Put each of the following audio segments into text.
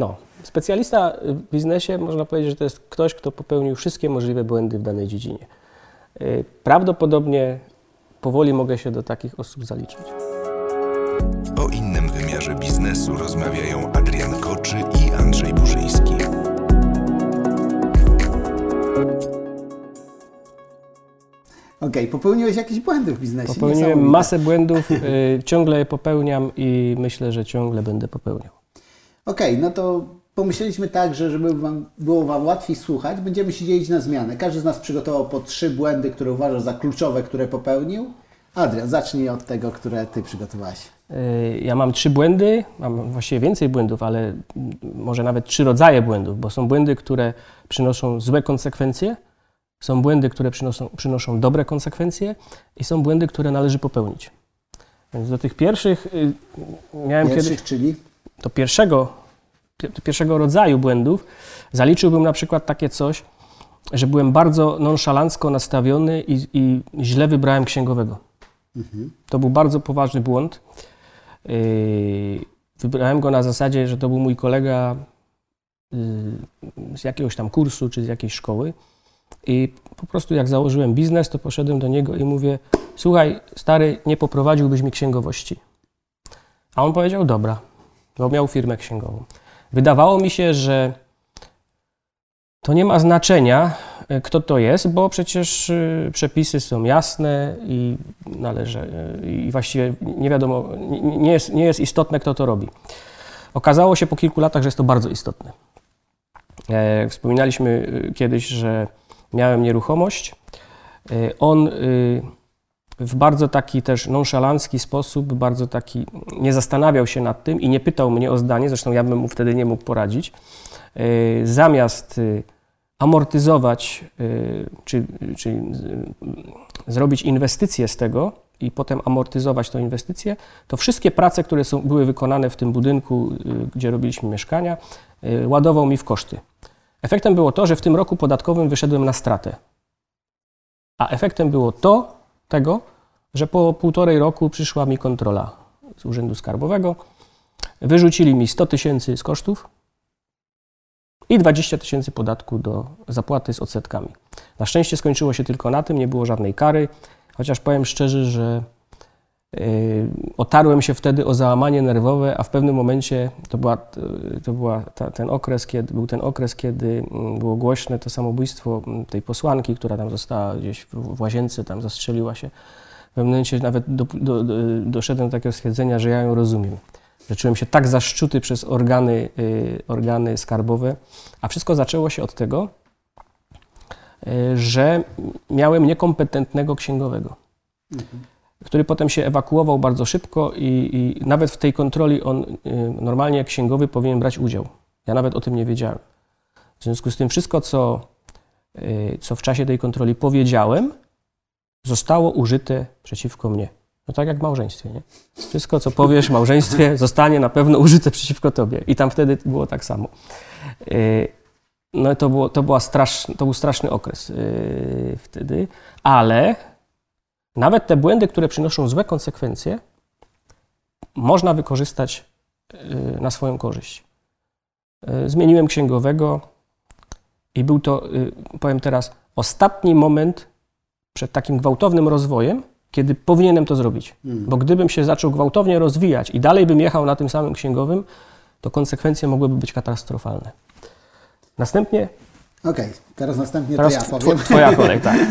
No, specjalista w biznesie można powiedzieć, że to jest ktoś, kto popełnił wszystkie możliwe błędy w danej dziedzinie. Y, prawdopodobnie powoli mogę się do takich osób zaliczyć. O innym wymiarze biznesu rozmawiają Adrian Koczy i Andrzej Burzyński. Okej, popełniłeś jakieś błędy w biznesie. Popełniłem masę błędów, y, ciągle je popełniam i myślę, że ciągle będę popełniał. Okej, no to pomyśleliśmy tak, że żeby wam, było Wam łatwiej słuchać, będziemy się dzielić na zmianę. Każdy z nas przygotował po trzy błędy, które uważa za kluczowe, które popełnił. Adrian, zacznij od tego, które Ty przygotowałeś. Y, Ja mam trzy błędy, mam właściwie więcej błędów, ale może nawet trzy rodzaje błędów, bo są błędy, które przynoszą złe konsekwencje, są błędy, które przynoszą, przynoszą dobre konsekwencje i są błędy, które należy popełnić. Więc do tych pierwszych y, miałem kiedyś. Pierwszych, czyli do pierwszego, pierwszego rodzaju błędów zaliczyłbym na przykład takie coś, że byłem bardzo nonszalancko nastawiony i, i źle wybrałem księgowego. To był bardzo poważny błąd. Yy, Wybrałem go na zasadzie, że to był mój kolega yy, z jakiegoś tam kursu czy z jakiejś szkoły. I po prostu jak założyłem biznes, to poszedłem do niego i mówię: Słuchaj, stary, nie poprowadziłbyś mi księgowości. A on powiedział: Dobra, bo miał firmę księgową. Wydawało mi się, że to nie ma znaczenia, e, kto to jest, bo przecież e, przepisy są jasne i należy, e, i właściwie nie wiadomo, nie- jest, nie jest istotne, kto to robi. Okazało się po kilku latach, że jest to bardzo istotne. Wspominaliśmy kiedyś, że miałem nieruchomość. On w bardzo taki też nonszalancki sposób, bardzo taki, nie zastanawiał się nad tym i nie pytał mnie o zdanie, zresztą ja bym mu wtedy nie mógł poradzić. E, Zamiast e, amortyzować, e, czy, czy zrobić inwestycje z tego i potem amortyzować tę inwestycję, to wszystkie prace, które są, były wykonane w tym budynku, gdzie robiliśmy mieszkania, ładował mi w koszty. Efektem było to, że w tym roku podatkowym wyszedłem na stratę. A efektem było to, tego, że po półtorej roku przyszła mi kontrola z Urzędu Skarbowego. Wyrzucili mi 100 tysięcy z kosztów i 20 tysięcy podatku do zapłaty z odsetkami. Na szczęście skończyło się tylko na tym, nie było żadnej kary, chociaż powiem szczerze, że yy, otarłem się wtedy o załamanie nerwowe, a w pewnym momencie to, była, to była ta, ten okres, kiedy, był ten okres, kiedy mm, było głośne to samobójstwo mm, tej posłanki, która tam została gdzieś w łazience, tam zastrzeliła się. W pewnym momencie nawet do, do, do, doszedłem do takiego stwierdzenia, że ja ją rozumiem. Że czułem się tak zaszczuty przez organy, y, organy skarbowe, a wszystko zaczęło się od tego, y, że miałem niekompetentnego księgowego, który potem się ewakuował bardzo szybko i, i nawet w tej kontroli on y, normalnie jak księgowy powinien brać udział. Ja nawet o tym nie wiedziałem. W związku z tym wszystko, co, co w czasie tej kontroli powiedziałem, zostało użyte przeciwko mnie. No tak jak w małżeństwie, nie? Wszystko, co powiesz w małżeństwie, zostanie na pewno użyte przeciwko tobie. I tam wtedy było tak samo. Yy, No to, było, to, była strasz, to był straszny okres yy, wtedy, ale nawet te błędy, które przynoszą złe konsekwencje, można wykorzystać yy, na swoją korzyść. Zmieniłem księgowego i był to, powiem teraz, ostatni moment przed takim gwałtownym rozwojem, kiedy powinienem to zrobić. Bo gdybym się zaczął gwałtownie rozwijać i dalej bym jechał na tym samym księgowym, to konsekwencje mogłyby być katastrofalne. Następnie, Okej, teraz następnie teraz to ja powiem. twoja kolej, tak.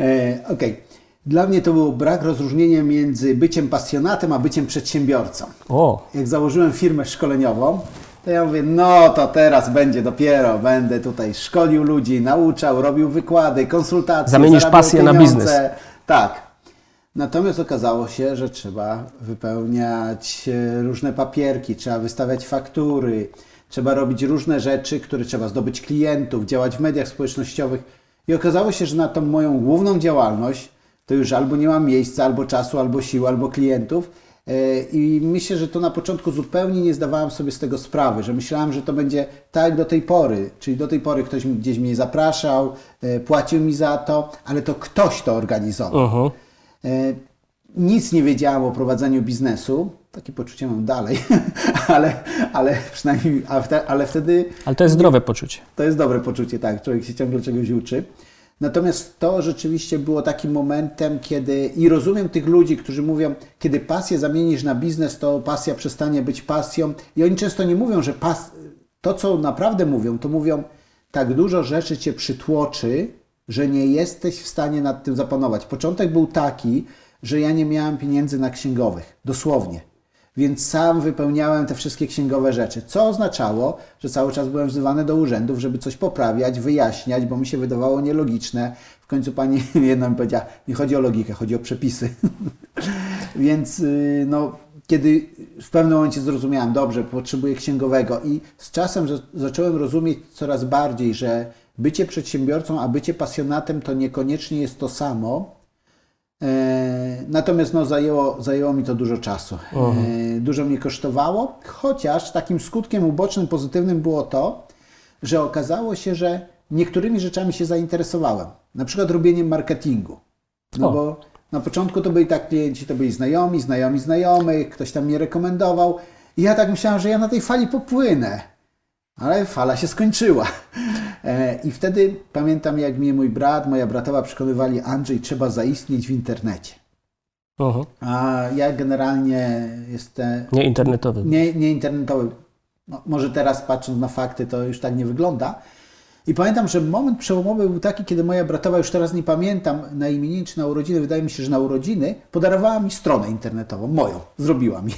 E, Okej. Dla mnie to był brak rozróżnienia między byciem pasjonatem a byciem przedsiębiorcą. O, Jak założyłem firmę szkoleniową, to ja mówię, no to teraz będzie dopiero, będę tutaj szkolił ludzi, nauczał, robił wykłady, konsultacje. Zamienisz pasję na pieniądze. biznes. Tak. Natomiast okazało się, że trzeba wypełniać e, różne papierki, trzeba wystawiać faktury, trzeba robić różne rzeczy, które trzeba zdobyć klientów, działać w mediach społecznościowych. I okazało się, że na tą moją główną działalność to już albo nie mam miejsca, albo czasu, albo sił, albo klientów. E, I myślę, że to na początku zupełnie nie zdawałem sobie z tego sprawy, że myślałem, że to będzie tak jak do tej pory, czyli do tej pory ktoś gdzieś mnie zapraszał, e, płacił mi za to, ale to ktoś to organizował. mhm. E, Nic nie wiedziałem o prowadzeniu biznesu, takie poczucie mam dalej, ale, ale przynajmniej, ale wtedy... Ale to jest zdrowe poczucie. To jest dobre poczucie, tak, człowiek się ciągle czegoś uczy. Natomiast to rzeczywiście było takim momentem, kiedy i rozumiem tych ludzi, którzy mówią, kiedy pasję zamienisz na biznes, to pasja przestanie być pasją. I oni często nie mówią, że pas... to, co naprawdę mówią, to mówią, tak dużo rzeczy cię przytłoczy, że nie jesteś w stanie nad tym zapanować. Początek był taki, że ja nie miałem pieniędzy na księgowych, dosłownie. Więc sam wypełniałem te wszystkie księgowe rzeczy, co oznaczało, że cały czas byłem wzywany do urzędów, żeby coś poprawiać, wyjaśniać, bo mi się wydawało nielogiczne. W końcu pani jedna mi powiedziała, nie chodzi o logikę, chodzi o przepisy. Więc y, no, kiedy w pewnym momencie zrozumiałem, dobrze, potrzebuję księgowego i z czasem zacząłem rozumieć coraz bardziej, że bycie przedsiębiorcą, a bycie pasjonatem to niekoniecznie jest to samo. E, natomiast no, zajęło, zajęło mi to dużo czasu. E, dużo mnie kosztowało, chociaż takim skutkiem ubocznym, pozytywnym było to, że okazało się, że niektórymi rzeczami się zainteresowałem. Na przykład robieniem marketingu. No o. bo na początku to byli tak klienci, to byli znajomi, znajomi znajomych, ktoś tam mnie rekomendował. I ja tak myślałem, że ja na tej fali popłynę. Ale fala się skończyła. E, I wtedy pamiętam, jak mnie mój brat, moja bratowa przekonywali, Andrzej, trzeba zaistnieć w internecie. A ja generalnie jestem. Nie internetowy. Nie, nie internetowy. No, może teraz patrząc na fakty, to już tak nie wygląda. I pamiętam, że moment przełomowy był taki, kiedy moja bratowa, już teraz nie pamiętam na imieniny czy na urodziny, wydaje mi się, że na urodziny, podarowała mi stronę internetową, moją, zrobiła mi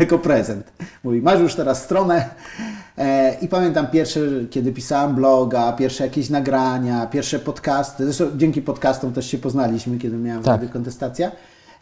jako prezent. Mówi, masz już teraz stronę. E, I pamiętam pierwsze, kiedy pisałem bloga, pierwsze jakieś nagrania, pierwsze podcasty. Zresztą dzięki podcastom też się poznaliśmy, kiedy miałem tak. kontestacja.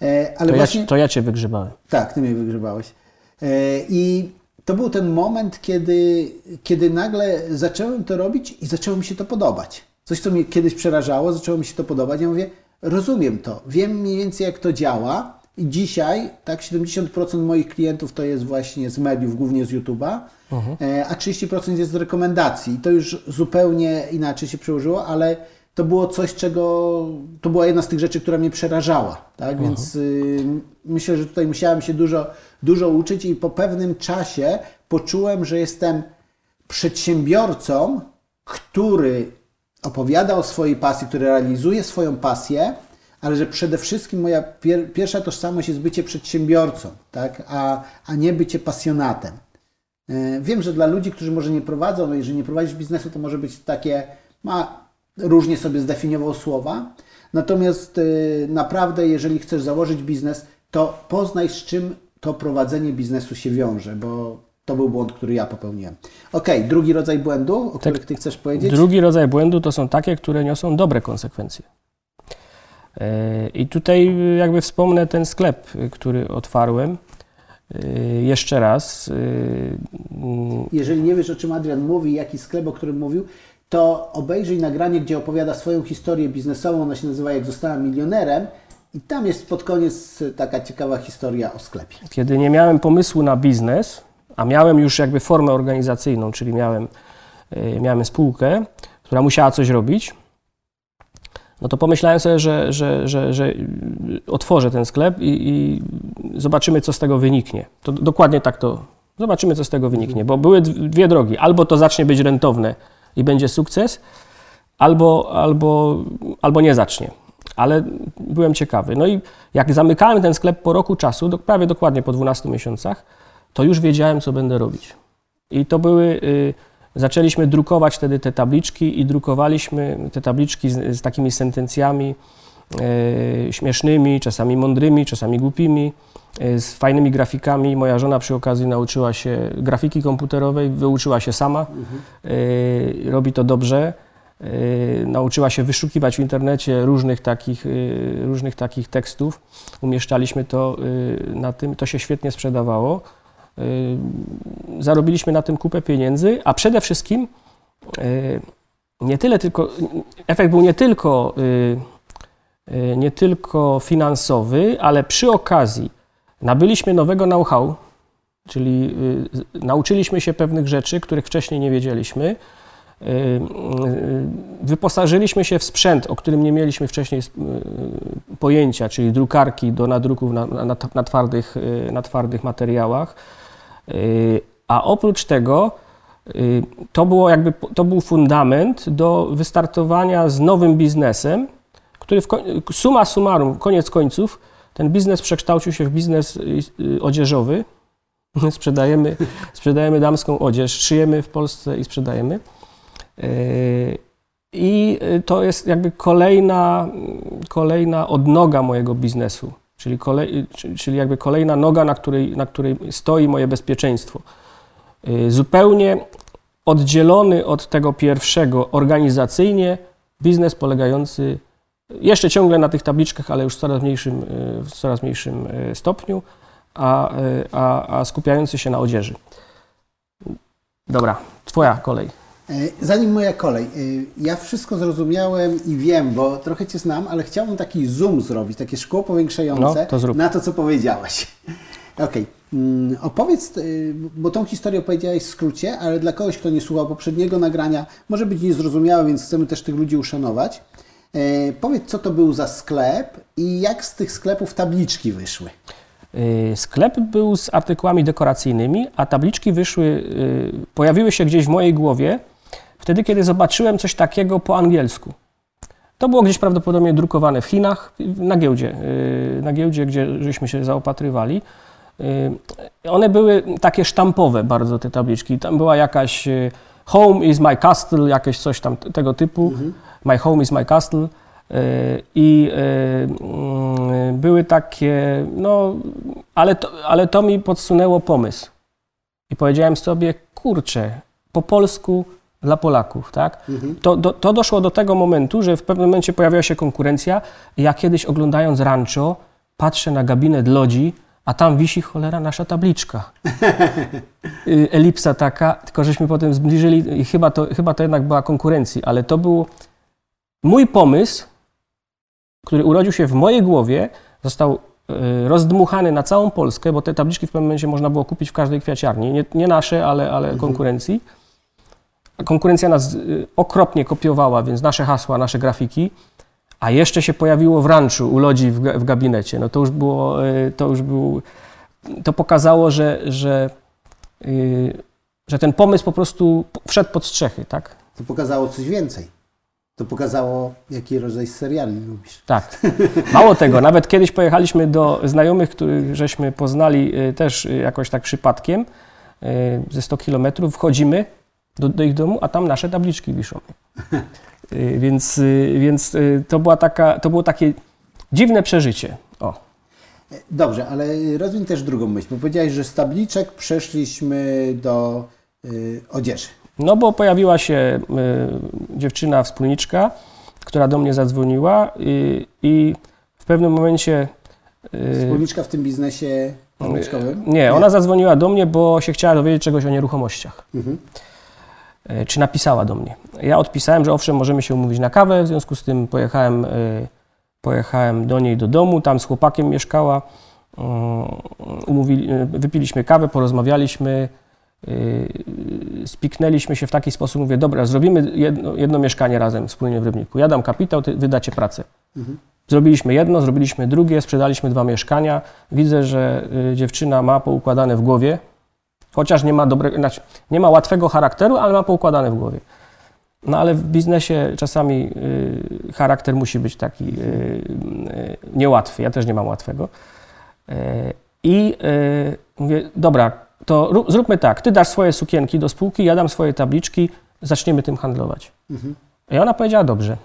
E, ale to, właśnie, ja, to ja Cię wygrzebałem. Tak, Ty mnie wygrzebałeś. E, I to był ten moment, kiedy, kiedy nagle zacząłem to robić i zaczęło mi się to podobać. Coś, co mnie kiedyś przerażało, zaczęło mi się to podobać. Ja mówię, rozumiem to, wiem mniej więcej jak to działa i dzisiaj tak 70% moich klientów to jest właśnie z mediów, głównie z YouTube'a, uh-huh. a 30% jest z rekomendacji. I to już zupełnie inaczej się przełożyło, ale to było coś, czego to była jedna z tych rzeczy, która mnie przerażała. Tak? Uh-huh. Więc y, myślę, że tutaj musiałem się dużo, dużo uczyć i po pewnym czasie poczułem, że jestem przedsiębiorcą, który opowiada o swojej pasji, który realizuje swoją pasję, ale że przede wszystkim moja pier pierwsza tożsamość jest bycie przedsiębiorcą, tak? a, a nie bycie pasjonatem. E, wiem, że dla ludzi, którzy może nie prowadzą, no jeżeli nie prowadzisz biznesu, to może być takie, ma różnie sobie zdefiniował słowa, natomiast y, naprawdę, jeżeli chcesz założyć biznes, to poznaj z czym to prowadzenie biznesu się wiąże, bo to był błąd, który ja popełniłem. Ok, drugi rodzaj błędu, o tak, których Ty chcesz powiedzieć? Drugi rodzaj błędu to są takie, które niosą dobre konsekwencje. E, I tutaj jakby wspomnę ten sklep, który otwarłem. E, jeszcze raz. E, mm, Jeżeli nie wiesz, o czym Adrian mówi, jaki sklep, o którym mówił, to obejrzyj nagranie, gdzie opowiada swoją historię biznesową. Ona się nazywa Jak zostałem milionerem. I tam jest pod koniec taka ciekawa historia o sklepie. Kiedy nie miałem pomysłu na biznes, a miałem już jakby formę organizacyjną, czyli miałem, miałem spółkę, która musiała coś robić, no to pomyślałem sobie, że, że, że, że otworzę ten sklep i, i, zobaczymy, co z tego wyniknie. To dokładnie tak to. Zobaczymy, co z tego wyniknie, bo były dwie drogi. Albo to zacznie być rentowne i będzie sukces, albo, albo, albo nie zacznie. Ale byłem ciekawy. No i jak zamykałem ten sklep po roku czasu, do, prawie dokładnie po 12 miesiącach, to już wiedziałem, co będę robić. I to były. Y, Zaczęliśmy drukować wtedy te tabliczki i drukowaliśmy te tabliczki z, z takimi sentencjami e, śmiesznymi, czasami mądrymi, czasami głupimi, e, z fajnymi grafikami. Moja żona przy okazji nauczyła się grafiki komputerowej, wyuczyła się sama, e, robi to dobrze. E, nauczyła się wyszukiwać w internecie różnych takich, e, różnych takich tekstów. Umieszczaliśmy to e, na tym, to się świetnie sprzedawało. Y, zarobiliśmy na tym kupę pieniędzy, a przede wszystkim y, nie tyle tylko, efekt był nie tylko, y, nie tylko finansowy, ale przy okazji nabyliśmy nowego know-how, czyli nauczyliśmy się pewnych rzeczy, których wcześniej nie wiedzieliśmy. wyposażyliśmy się w sprzęt, o którym nie mieliśmy wcześniej pojęcia, czyli drukarki do nadruków na, na, na, twardych, na twardych materiałach. A oprócz tego y, to, było jakby, to był fundament do wystartowania z nowym biznesem, który w, suma summarum, koniec końców, ten biznes przekształcił się w biznes y, y, odzieżowy. Sprzedajemy, sprzedajemy damską odzież, szyjemy w Polsce i sprzedajemy. I to jest jakby kolejna, kolejna odnoga mojego biznesu, czyli, kolej, czy- czyli jakby kolejna noga, na której, na której stoi moje bezpieczeństwo. Y, Zupełnie oddzielony od tego pierwszego organizacyjnie biznes polegający jeszcze ciągle na tych tabliczkach, ale już w coraz mniejszym, y, w coraz mniejszym y, stopniu, a, y, a, a skupiający się na odzieży. Dobra, twoja kolej. E, Zanim moja kolej, e, ja wszystko zrozumiałem i wiem, bo trochę Cię znam, ale chciałbym taki zoom zrobić, takie szkło powiększające No, to na to, co powiedziałeś. Okej, mm, opowiedz, e, bo tą historię opowiedziałeś w skrócie, ale dla kogoś, kto nie słuchał poprzedniego nagrania, może być niezrozumiałe, więc chcemy też tych ludzi uszanować. Powiedz, co to był za sklep i jak z tych sklepów tabliczki wyszły. Sklep był z artykułami dekoracyjnymi, a tabliczki wyszły, pojawiły się gdzieś w mojej głowie wtedy, kiedy zobaczyłem coś takiego po angielsku. To było gdzieś prawdopodobnie drukowane w Chinach, na giełdzie, y, na giełdzie, gdzie żeśmy się zaopatrywali. Y, One były takie sztampowe bardzo, te tabliczki. Tam była jakaś y, Home is my castle, jakieś coś tam tego typu. My home is my castle. I były takie, no, ale to, ale to mi podsunęło pomysł. I powiedziałem sobie, kurczę, po polsku dla Polaków, tak? To, do, to doszło do tego momentu, że w pewnym momencie pojawiła się konkurencja. Ja kiedyś oglądając rancho, patrzę na gabinet lodzi, a tam wisi cholera nasza tabliczka. Y, Elipsa taka, tylko żeśmy potem zbliżyli i chyba to, chyba to jednak była konkurencji, ale to był mój pomysł, który urodził się w mojej głowie, został y, rozdmuchany na całą Polskę, bo te tabliczki w pewnym momencie można było kupić w każdej kwiaciarni. Nie, nie nasze, ale, ale konkurencji. Konkurencja nas y, okropnie kopiowała, więc nasze hasła, nasze grafiki. A jeszcze się pojawiło w ranczu u Lodzi w, ga- w gabinecie. No to już było, y, to już był, to pokazało, że, że, y, że ten pomysł po prostu wszedł pod strzechy, tak? To pokazało coś więcej. To pokazało, jaki rodzaj seriali lubisz. Tak. Mało tego, nawet kiedyś pojechaliśmy do znajomych, których żeśmy poznali też jakoś tak przypadkiem, ze 100 kilometrów, wchodzimy do, do ich domu, a tam nasze tabliczki wiszą. Y, Więc, y, więc y, to, była taka, to było takie dziwne przeżycie. O. Dobrze, ale rozwiń też drugą myśl, bo powiedziałeś, że z tabliczek przeszliśmy do y, odzieży. No bo pojawiła się y, dziewczyna, wspólniczka, która do mnie zadzwoniła i, i w pewnym momencie... y, Wspólniczka w tym biznesie tabliczkowym? Nie, ona zadzwoniła do mnie, bo się chciała dowiedzieć czegoś o nieruchomościach. Mhm. E, Czy napisała do mnie. Ja odpisałem, że owszem, możemy się umówić na kawę, w związku z tym pojechałem, e, pojechałem do niej do domu, tam z chłopakiem mieszkała. Mm, Umówili, e, wypiliśmy kawę, porozmawialiśmy, spiknęliśmy się w taki sposób, mówię, dobra, zrobimy jedno, jedno mieszkanie razem wspólnie w Rybniku. Ja dam kapitał, ty wydacie pracę. Zrobiliśmy jedno, zrobiliśmy drugie, sprzedaliśmy dwa mieszkania. Widzę, że dziewczyna ma poukładane w głowie, chociaż nie ma, dobre, znaczy, nie ma łatwego charakteru, ale ma poukładane w głowie. No ale w biznesie czasami y, charakter musi być taki y, y, niełatwy. Ja też nie mam łatwego. Y, I y, mówię, dobra, to ró- zróbmy tak. Ty dasz swoje sukienki do spółki, ja dam swoje tabliczki, zaczniemy tym handlować. I ona powiedziała, dobrze.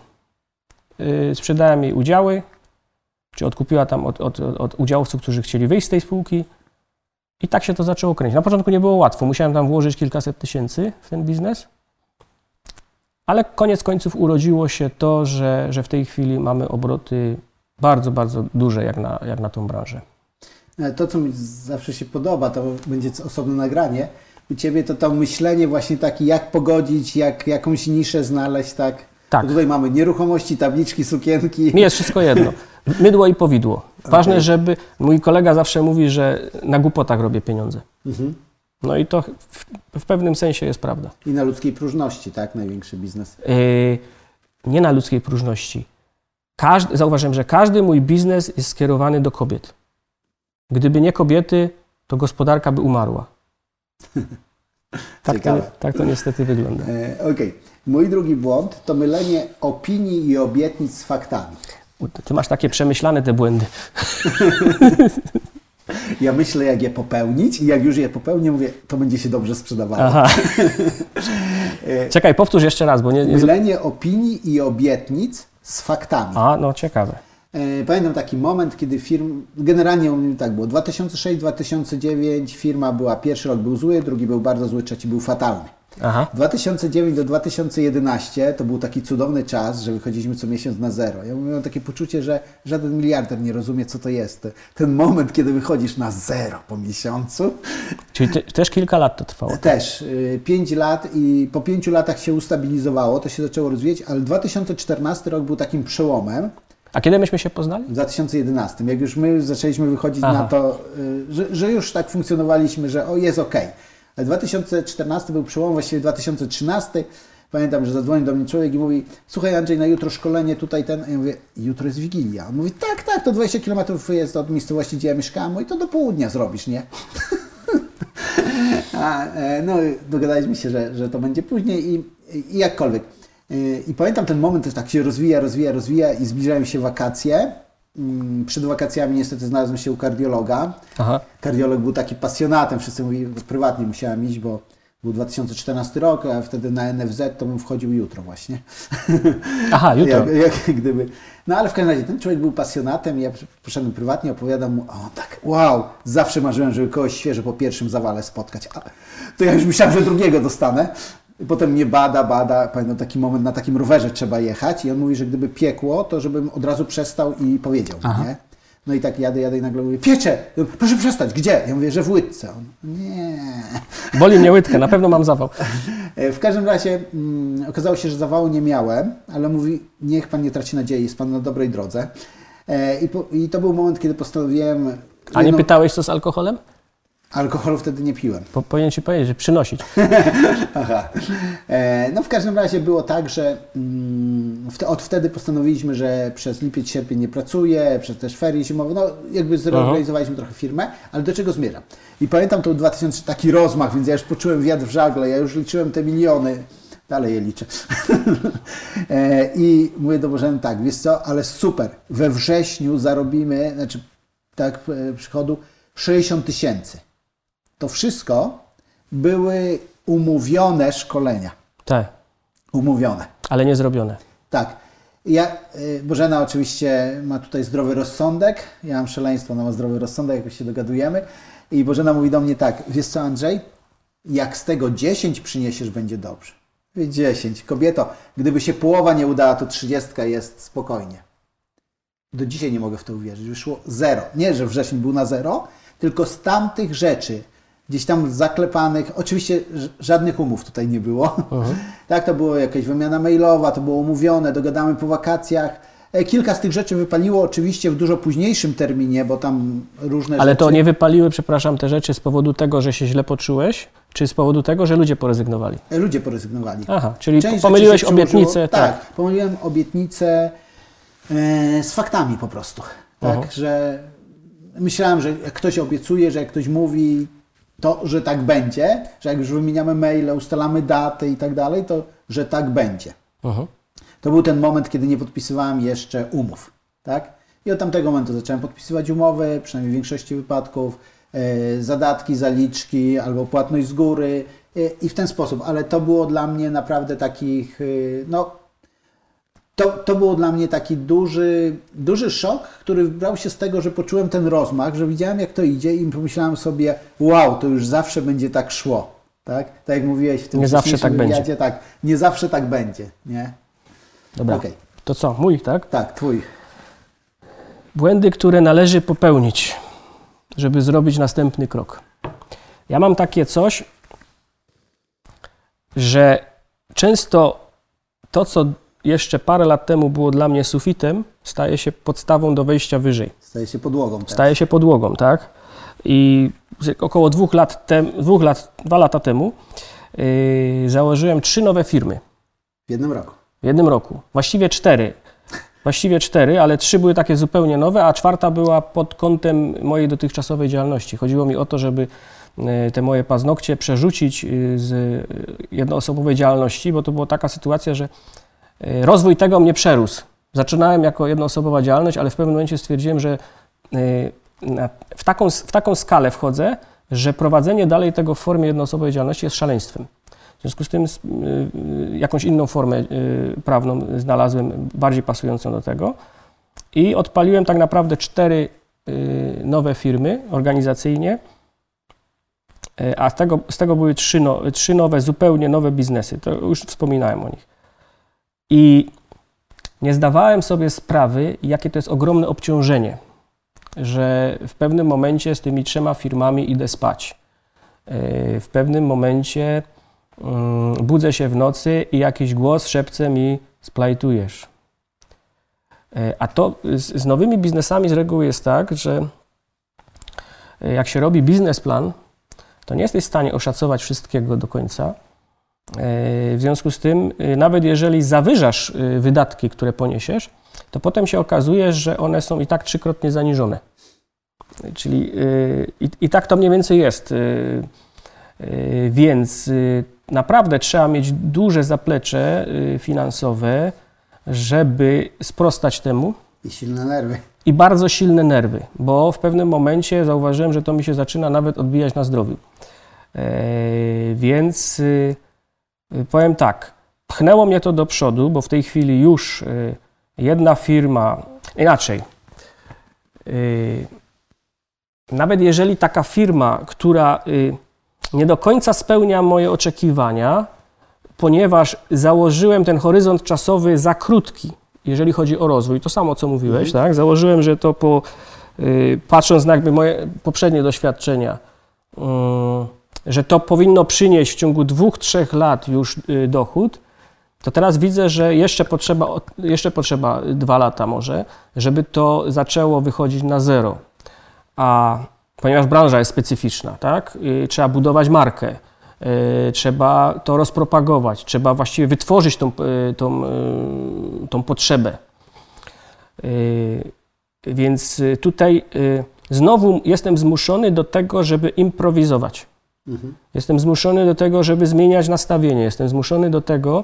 Y, sprzedałem jej udziały, czy odkupiła tam od, od, od udziałowców, którzy chcieli wyjść z tej spółki. I tak się to zaczęło kręcić. Na początku nie było łatwo. Musiałem tam włożyć kilkaset tysięcy w ten biznes. Ale koniec końców urodziło się to, że, że w tej chwili mamy obroty bardzo, bardzo duże jak na, jak na tą branżę. E, To, co mi zawsze się podoba, to będzie osobne nagranie. U Ciebie to to myślenie właśnie takie, jak pogodzić, jak jakąś niszę znaleźć, tak? Tak. Bo tutaj mamy nieruchomości, tabliczki, sukienki. Mi jest wszystko jedno. Mydło i powidło. Ważne, żeby. Mój kolega zawsze mówi, że na głupotach robię pieniądze. Mhm. No i to w, w pewnym sensie jest prawda. I na ludzkiej próżności, tak? Największy biznes. Yy, nie na ludzkiej próżności. Każdy, zauważyłem, że każdy mój biznes jest skierowany do kobiet. Gdyby nie kobiety, to gospodarka by umarła. Tak to, tak to niestety wygląda. E, Okej. Mój drugi błąd to mylenie opinii i obietnic z faktami. Ty masz takie przemyślane te błędy. Ja myślę, jak je popełnić i jak już je popełnię, mówię, to będzie się dobrze sprzedawało. Aha. Czekaj, powtórz jeszcze raz, bo nie... nie... Mylenie opinii i obietnic z faktami. A, no ciekawe. E, Pamiętam taki moment, kiedy firm, generalnie u mnie tak było, 2006-2009 firma była, pierwszy rok był zły, drugi był bardzo zły, trzeci był fatalny. Aha. 2009 do 2011 to był taki cudowny czas, że wychodziliśmy co miesiąc na zero. Ja miałem takie poczucie, że żaden miliarder nie rozumie, co to jest. Ten moment, kiedy wychodzisz na zero po miesiącu, Czyli te, też kilka lat to trwało. też 5 lat i po 5 latach się ustabilizowało, to się zaczęło rozwijać, ale 2014 rok był takim przełomem. A kiedy myśmy się poznali? W 2011, jak już my zaczęliśmy wychodzić Aha. na to, y, że, że już tak funkcjonowaliśmy, że o, jest ok. Ale 2014 był przełom, właściwie 2013. Pamiętam, że zadzwonił do mnie człowiek i mówi: Słuchaj, Andrzej, na jutro szkolenie tutaj ten. A ja mówię: Jutro jest wigilia. On mówi: Tak, tak, to 20 km jest od miejscowości, gdzie ja mieszkałem. Mówi: To do południa zrobisz, nie? A, e, no, dogadaliśmy się, że, że to będzie później i, i jakkolwiek. Y, I pamiętam ten moment, też tak się rozwija, rozwija, rozwija i zbliżają się wakacje. Mm, Przed wakacjami niestety znalazłem się u kardiologa. Aha. Kardiolog był taki pasjonatem, wszyscy mówili, prywatnie musiałem iść, bo był 2014 rok, a wtedy na NFZ to bym wchodził jutro właśnie. Aha, jutro. Jak, jak gdyby. No ale w każdym razie ten człowiek był pasjonatem i ja poszedłem prywatnie, opowiadam mu, o tak, wow, zawsze marzyłem, żeby kogoś świeżo po pierwszym zawale spotkać. A, to ja już myślałem, że drugiego dostanę. I potem mnie bada, bada, pamiętam taki moment, na takim rowerze trzeba jechać i on mówi, że gdyby piekło, to żebym od razu przestał i powiedział, nie? No i tak jadę, jadę i nagle mówię, piecze, proszę przestać, gdzie? Ja mówię, że w łydce. On, nie. Boli mnie łydkę, na pewno mam zawał. E, W każdym razie mm, okazało się, że zawału nie miałem, ale mówi, niech pan nie traci nadziei, jest pan na dobrej drodze. E, I, po, I to był moment, kiedy postanowiłem. A nie pytałeś co z alkoholem? Alkoholu wtedy nie piłem. Po, powinien ci powiedzieć, że przynosić. Aha. E, no w każdym razie było tak, że mm, wte, od wtedy postanowiliśmy, że przez lipiec, sierpień nie pracuję, przez też ferie zimowe, no jakby zreorganizowaliśmy trochę firmę, ale do czego zmierzam? I pamiętam to 2000, taki rozmach, więc ja już poczułem wiatr w żagle, ja już liczyłem te miliony, dalej je liczę. e, I mówię do Bożeny tak, wiesz co, ale super, we wrześniu zarobimy, znaczy tak e, przychodu 60 tysięcy. To wszystko były umówione szkolenia. Tak, Umówione. ale nie zrobione. Tak. Ja, y, Bożena oczywiście ma tutaj zdrowy rozsądek. Ja mam szaleństwo, ona ma zdrowy rozsądek, jakoś się dogadujemy. I Bożena mówi do mnie tak, wiesz co Andrzej, jak z tego 10 przyniesiesz, będzie dobrze. Mówię, 10. Kobieto, gdyby się połowa nie udała, to 30 jest spokojnie. Do dzisiaj nie mogę w to uwierzyć. Wyszło zero. Nie, że wrzesień był na zero, tylko z tamtych rzeczy, gdzieś tam zaklepanych, oczywiście żadnych umów tutaj nie było. Tak, to była jakaś wymiana mailowa, to było umówione, dogadamy po wakacjach. E, Kilka z tych rzeczy wypaliło oczywiście w dużo późniejszym terminie, bo tam różne Ale rzeczy... to nie wypaliły, przepraszam, te rzeczy z powodu tego, że się źle poczułeś, czy z powodu tego, że ludzie porezygnowali? Ludzie porezygnowali. Aha, czyli Część pomyliłeś obietnicę. Tak, pomyliłem obietnicę e, z faktami po prostu. Tak, Aha. że myślałem, że jak ktoś obiecuje, że jak ktoś mówi, to, że tak będzie, że jak już wymieniamy maile, ustalamy daty i tak dalej, to że tak będzie. Mhm. To był ten moment, kiedy nie podpisywałem jeszcze umów. Tak? I od tamtego momentu zacząłem podpisywać umowy, przynajmniej w większości wypadków, e, zadatki, zaliczki albo płatność z góry e, i w ten sposób. Ale to było dla mnie naprawdę takich, e, no, to, to było dla mnie taki duży, duży szok, który brał się z tego, że poczułem ten rozmach, że widziałem jak to idzie i pomyślałem sobie, wow, to już zawsze będzie tak szło. Tak, tak jak mówiłeś w tym Nie zawsze tak będzie. wywiadzie, tak, nie zawsze tak będzie, nie? Dobra. Okej. To co, mój, tak? Tak, twój. Błędy, które należy popełnić, żeby zrobić następny krok. Ja mam takie coś, że często to, co jeszcze parę lat temu było dla mnie sufitem, staje się podstawą do wejścia wyżej. Staje się podłogą. Staje się podłogą, tak? I około dwóch lat, tem, dwóch lat, dwa lata temu yy, założyłem trzy nowe firmy W jednym roku. w jednym roku. Właściwie cztery. Właściwie cztery, ale trzy były takie zupełnie nowe, a czwarta była pod kątem mojej dotychczasowej działalności. Chodziło mi o to, żeby e, te moje paznokcie przerzucić e, z jednoosobowej działalności, bo to była taka sytuacja, że rozwój tego mnie przerósł. Zaczynałem jako jednoosobowa działalność, ale w pewnym momencie stwierdziłem, że e, w taką, w taką skalę wchodzę, że prowadzenie dalej tego w formie jednoosobowej działalności jest szaleństwem. W związku z tym y, jakąś inną formę prawną znalazłem, bardziej pasującą do tego. I odpaliłem tak naprawdę cztery nowe firmy organizacyjnie, a z tego, z tego były trzy, no, trzy nowe, zupełnie nowe biznesy. To już wspominałem o nich. I nie zdawałem sobie sprawy, jakie to jest ogromne obciążenie, że w pewnym momencie z tymi trzema firmami idę spać. Y, W pewnym momencie Mm, budzę się w nocy i jakiś głos szepce mi splajtujesz. E, A to z, z nowymi biznesami z reguły jest tak, że e, jak się robi biznesplan, to nie jesteś w stanie oszacować wszystkiego do końca. E, W związku z tym, e, nawet jeżeli zawyżasz e, wydatki, które poniesiesz, to potem się okazuje, że one są i tak trzykrotnie zaniżone. Czyli i, i tak to mniej więcej jest. Więc naprawdę trzeba mieć duże zaplecze finansowe, żeby sprostać temu I silne nerwy. i bardzo silne nerwy, bo w pewnym momencie zauważyłem, że to mi się zaczyna nawet odbijać na zdrowiu. Więc powiem tak, pchnęło mnie to do przodu, bo w tej chwili już y, jedna firma, inaczej, y, nawet jeżeli taka firma, która y, nie do końca spełnia moje oczekiwania, ponieważ założyłem ten horyzont czasowy za krótki, jeżeli chodzi o rozwój. To samo, co mówiłeś, tak? Założyłem, że to po, y, patrząc na jakby moje poprzednie doświadczenia, y, że to powinno przynieść w ciągu dwóch, trzech lat już y, dochód, to teraz widzę, że jeszcze potrzeba, jeszcze potrzeba dwa lata może, żeby to zaczęło wychodzić na zero. A ponieważ branża jest specyficzna, tak? y, trzeba budować markę, y, trzeba to rozpropagować, trzeba właściwie wytworzyć tą, y, tą, y, tą potrzebę. Y, Więc y, tutaj y, znowu jestem zmuszony do tego, żeby improwizować. Jestem zmuszony do tego, żeby zmieniać nastawienie. Jestem zmuszony do tego,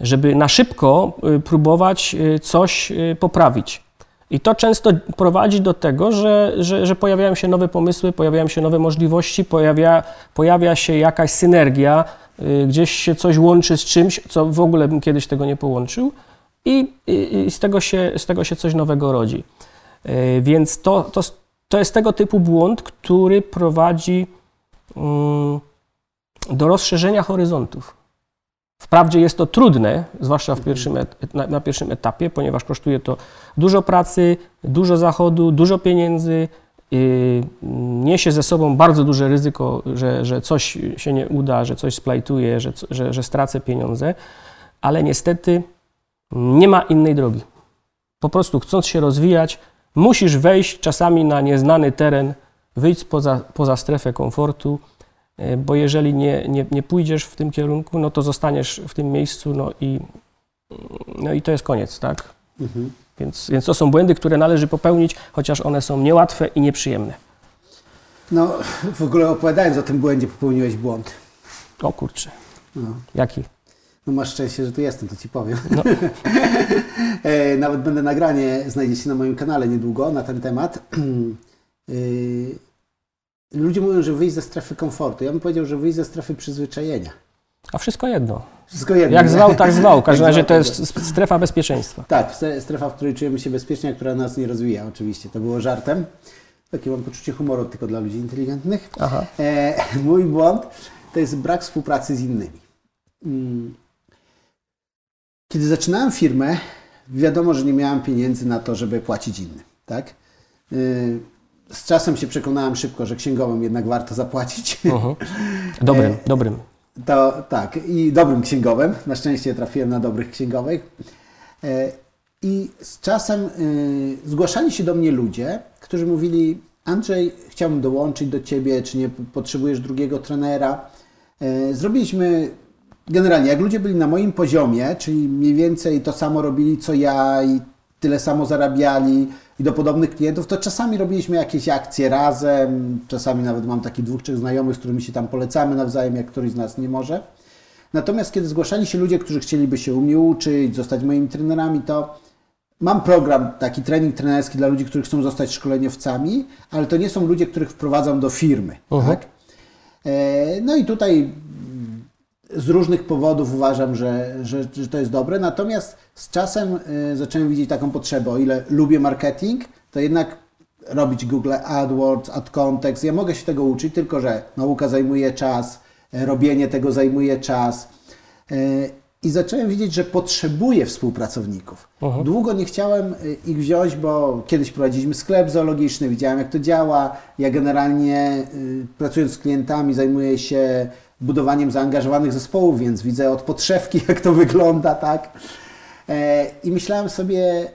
żeby na szybko y, próbować y, coś y, poprawić. I to często prowadzi do tego, że, że, że pojawiają się nowe pomysły, pojawiają się nowe możliwości, pojawia, pojawia się jakaś synergia, gdzieś się coś łączy z czymś, co w ogóle bym kiedyś tego nie połączył, i, i, i z, tego się, z tego się coś nowego rodzi. Więc to, to, to jest tego typu błąd, który prowadzi do rozszerzenia horyzontów. Wprawdzie jest to trudne, zwłaszcza pierwszym et, na, na pierwszym etapie, ponieważ kosztuje to dużo pracy, dużo zachodu, dużo pieniędzy, yy, niesie ze sobą bardzo duże ryzyko, że, że coś się nie uda, że coś splajtuje, że, że, że stracę pieniądze, ale niestety nie ma innej drogi. Po prostu chcąc się rozwijać, musisz wejść czasami na nieznany teren, wyjść poza, poza strefę komfortu, e, bo jeżeli nie, nie, nie pójdziesz w tym kierunku, no to zostaniesz w tym miejscu, no i, no i to jest koniec, tak? Mhm. Więc, więc to są błędy, które należy popełnić, chociaż one są niełatwe i nieprzyjemne. No, w ogóle opowiadając o tym błędzie, popełniłeś błąd. O kurczę, No. jaki? No masz szczęście, że tu jestem, to ci powiem. No. E, Nawet będę nagranie, znajdziecie na moim kanale niedługo na ten temat. Y, Ludzie mówią, że wyjść ze strefy komfortu. Ja bym powiedział, że wyjść ze strefy przyzwyczajenia. A wszystko jedno. Wszystko jedno. Jak zwał, tak zwał. W każdym razie to tak jest strefa bezpieczeństwa. Tak, stre- strefa, w której czujemy się bezpiecznie, a która nas nie rozwija, oczywiście. To było żartem. Takie mam poczucie humoru tylko dla ludzi inteligentnych. Aha. E, mój błąd to jest brak współpracy z innymi. Mm. Kiedy zaczynałem firmę, wiadomo, że nie miałem pieniędzy na to, żeby płacić innym. Tak? Y, Z czasem się przekonałem szybko, że księgowym jednak warto zapłacić. Mhm. Dobrym, E, dobrym. To tak, i dobrym księgowym. Na szczęście trafiłem na dobrych księgowych. E, I z czasem y, zgłaszali się do mnie ludzie, którzy mówili: Andrzej, chciałbym dołączyć do Ciebie, czy nie potrzebujesz drugiego trenera. E, zrobiliśmy generalnie, jak ludzie byli na moim poziomie, czyli mniej więcej to samo robili co ja i tyle samo zarabiali i do podobnych klientów, to czasami robiliśmy jakieś akcje razem, czasami nawet mam takich dwóch, trzech znajomych, z którymi się tam polecamy nawzajem, jak któryś z nas nie może. Natomiast kiedy zgłaszali się ludzie, którzy chcieliby się u mnie uczyć, zostać moimi trenerami, to mam program, taki trening trenerski dla ludzi, którzy chcą zostać szkoleniowcami, ale to nie są ludzie, których wprowadzam do firmy. Mhm. Tak? E, No i tutaj z różnych powodów uważam, że, że, że to jest dobre. Natomiast z czasem y, zacząłem widzieć taką potrzebę. O ile lubię marketing, to jednak robić Google AdWords, Ad Context. Ja mogę się tego uczyć, tylko że nauka zajmuje czas, y, robienie tego zajmuje czas. I zacząłem widzieć, że potrzebuję współpracowników. Długo nie chciałem y, ich wziąć, bo kiedyś prowadziliśmy sklep zoologiczny, widziałem jak to działa. Ja generalnie y, pracując z klientami zajmuję się budowaniem zaangażowanych zespołów, więc widzę od podszewki, jak to wygląda, tak? E, I myślałem sobie,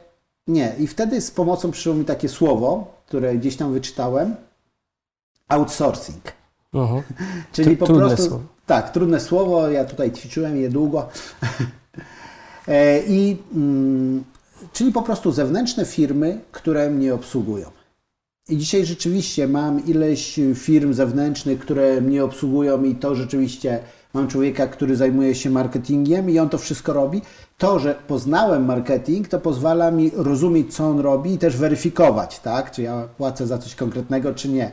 nie. I wtedy z pomocą przyszło mi takie słowo, które gdzieś tam wyczytałem, outsourcing. Czyli po prostu. słowo. Tak, trudne słowo. Ja tutaj ćwiczyłem je długo. E, I, mm, czyli po prostu zewnętrzne firmy, które mnie obsługują. I dzisiaj rzeczywiście mam ileś firm zewnętrznych, które mnie obsługują, i to rzeczywiście mam człowieka, który zajmuje się marketingiem i on to wszystko robi. To, że poznałem marketing, to pozwala mi rozumieć, co on robi i też weryfikować, tak? Czy ja płacę za coś konkretnego, czy nie.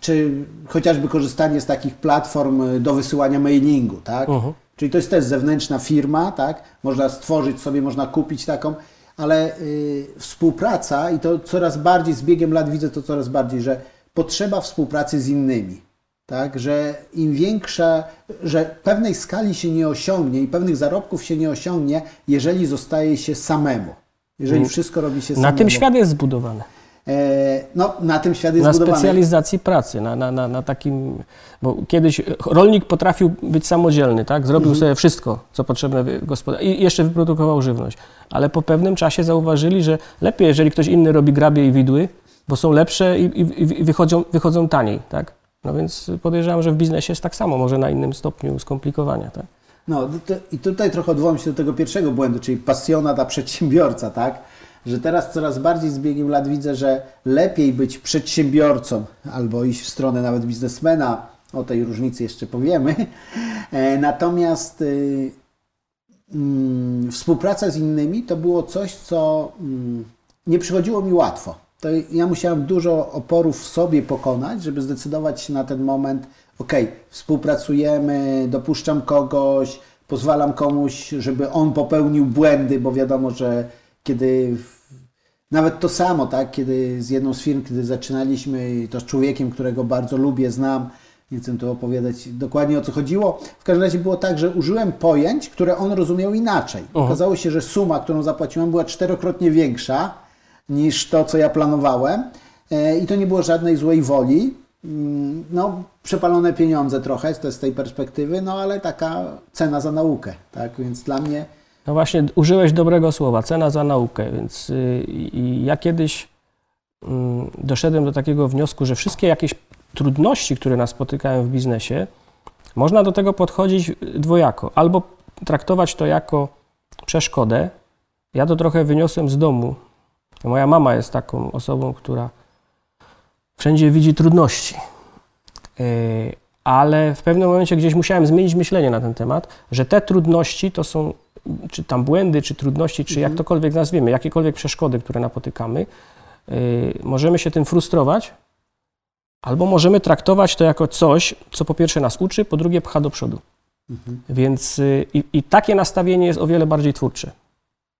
E, czy chociażby korzystanie z takich platform do wysyłania mailingu, tak? Mhm. Czyli to jest też zewnętrzna firma, tak? Można stworzyć sobie, można kupić taką, ale y, współpraca i to coraz bardziej z biegiem lat widzę to coraz bardziej, że potrzeba współpracy z innymi, tak? Że im większa, że pewnej skali się nie osiągnie i pewnych zarobków się nie osiągnie, jeżeli zostaje się samemu. Jeżeli wszystko robi się Mm. Na samemu. tym świat jest zbudowany. E, no, na tym świat jest Na zbudowany. specjalizacji pracy, na, na, na, na takim. Bo kiedyś rolnik potrafił być samodzielny, tak? Zrobił sobie wszystko, co potrzebne gospodarce i jeszcze wyprodukował żywność. Ale po pewnym czasie zauważyli, że lepiej, jeżeli ktoś inny robi grabie i widły, bo są lepsze i, i, i wychodzą, wychodzą taniej, tak? No więc podejrzewam, że w biznesie jest tak samo, może na innym stopniu skomplikowania, tak? No i tutaj trochę odwołam się do tego pierwszego błędu, czyli pasjonat a przedsiębiorca, tak? Że teraz coraz bardziej z biegiem lat widzę, że lepiej być przedsiębiorcą albo iść w stronę nawet biznesmena, o tej różnicy jeszcze powiemy. E, Natomiast y, mm, współpraca z innymi to było coś, co mm, nie przychodziło mi łatwo. To ja musiałem dużo oporów w sobie pokonać, żeby zdecydować na ten moment, ok, współpracujemy, dopuszczam kogoś, pozwalam komuś, żeby on popełnił błędy, bo wiadomo, że kiedy nawet to samo, tak, kiedy z jedną z firm, kiedy zaczynaliśmy, i to z człowiekiem, którego bardzo lubię, znam, nie chcę tu opowiadać dokładnie o co chodziło. W każdym razie było tak, że użyłem pojęć, które on rozumiał inaczej. Okazało się, że suma, którą zapłaciłem, była czterokrotnie większa niż to, co ja planowałem. E, I to nie było żadnej złej woli. Mm, No, przepalone pieniądze trochę to z tej perspektywy, no ale taka cena za naukę, tak? Więc dla mnie No właśnie, użyłeś dobrego słowa, cena za naukę, więc y, ja kiedyś mm, doszedłem do takiego wniosku, że wszystkie jakieś trudności, które nas spotykają w biznesie, można do tego podchodzić dwojako. Albo traktować to jako przeszkodę. Ja to trochę wyniosłem z domu. Moja mama jest taką osobą, która wszędzie widzi trudności. Ale w pewnym momencie gdzieś musiałem zmienić myślenie na ten temat, że te trudności to są, czy tam błędy, czy trudności, czy jak tokolwiek nazwiemy, jakiekolwiek przeszkody, które napotykamy, yy, możemy się tym frustrować, albo możemy traktować to jako coś, co po pierwsze nas uczy, po drugie pcha do przodu. Więc yy, i, i takie nastawienie jest o wiele bardziej twórcze.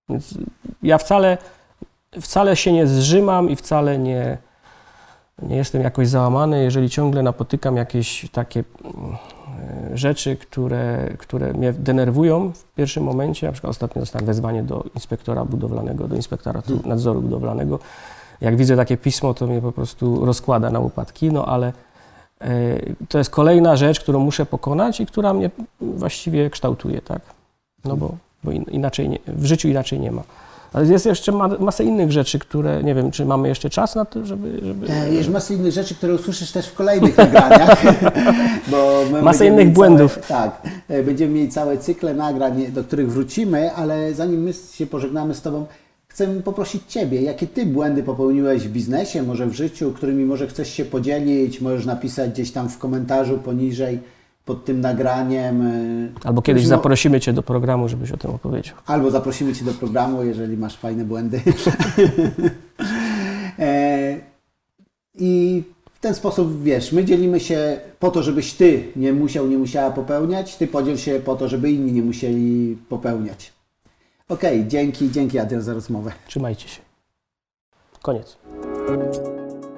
Więc ja wcale, wcale się nie zrzymam i wcale nie, nie jestem jakoś załamany, jeżeli ciągle napotykam jakieś takie mm, e, rzeczy, które, które mnie denerwują w pierwszym momencie. Na przykład ostatnio dostałem wezwanie do inspektora budowlanego, do inspektora tu- nadzoru budowlanego. Jak widzę takie pismo, to mnie po prostu rozkłada na łopatki, no ale e, to jest kolejna rzecz, którą muszę pokonać i która mnie właściwie kształtuje, tak? No bo, bo in, inaczej nie, w życiu inaczej nie ma. Ale jest jeszcze ma, masę innych rzeczy, które nie wiem, czy mamy jeszcze czas na to, żeby. żeby... E, Jest masę innych rzeczy, które usłyszysz też w kolejnych nagraniach. bo będziemy innych błędów. Całe, tak, e, będziemy mieli całe cykle nagrań, do których wrócimy, ale zanim my się pożegnamy z Tobą, chcę poprosić Ciebie, jakie Ty błędy popełniłeś w biznesie, może w życiu, którymi może chcesz się podzielić, możesz napisać gdzieś tam w komentarzu poniżej pod tym nagraniem. e, Albo kiedyś zaprosimy Cię do programu, żebyś o tym opowiedział. Albo zaprosimy Cię do programu, jeżeli masz fajne błędy. E, I w ten sposób, wiesz, my dzielimy się po to, żebyś Ty nie musiał, nie musiała popełniać, Ty podziel się po to, żeby inni nie musieli popełniać. Okej, dzięki, dzięki Adrian za rozmowę. Trzymajcie się. Koniec.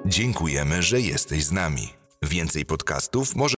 Dziękujemy, że jesteś z nami. Więcej podcastów może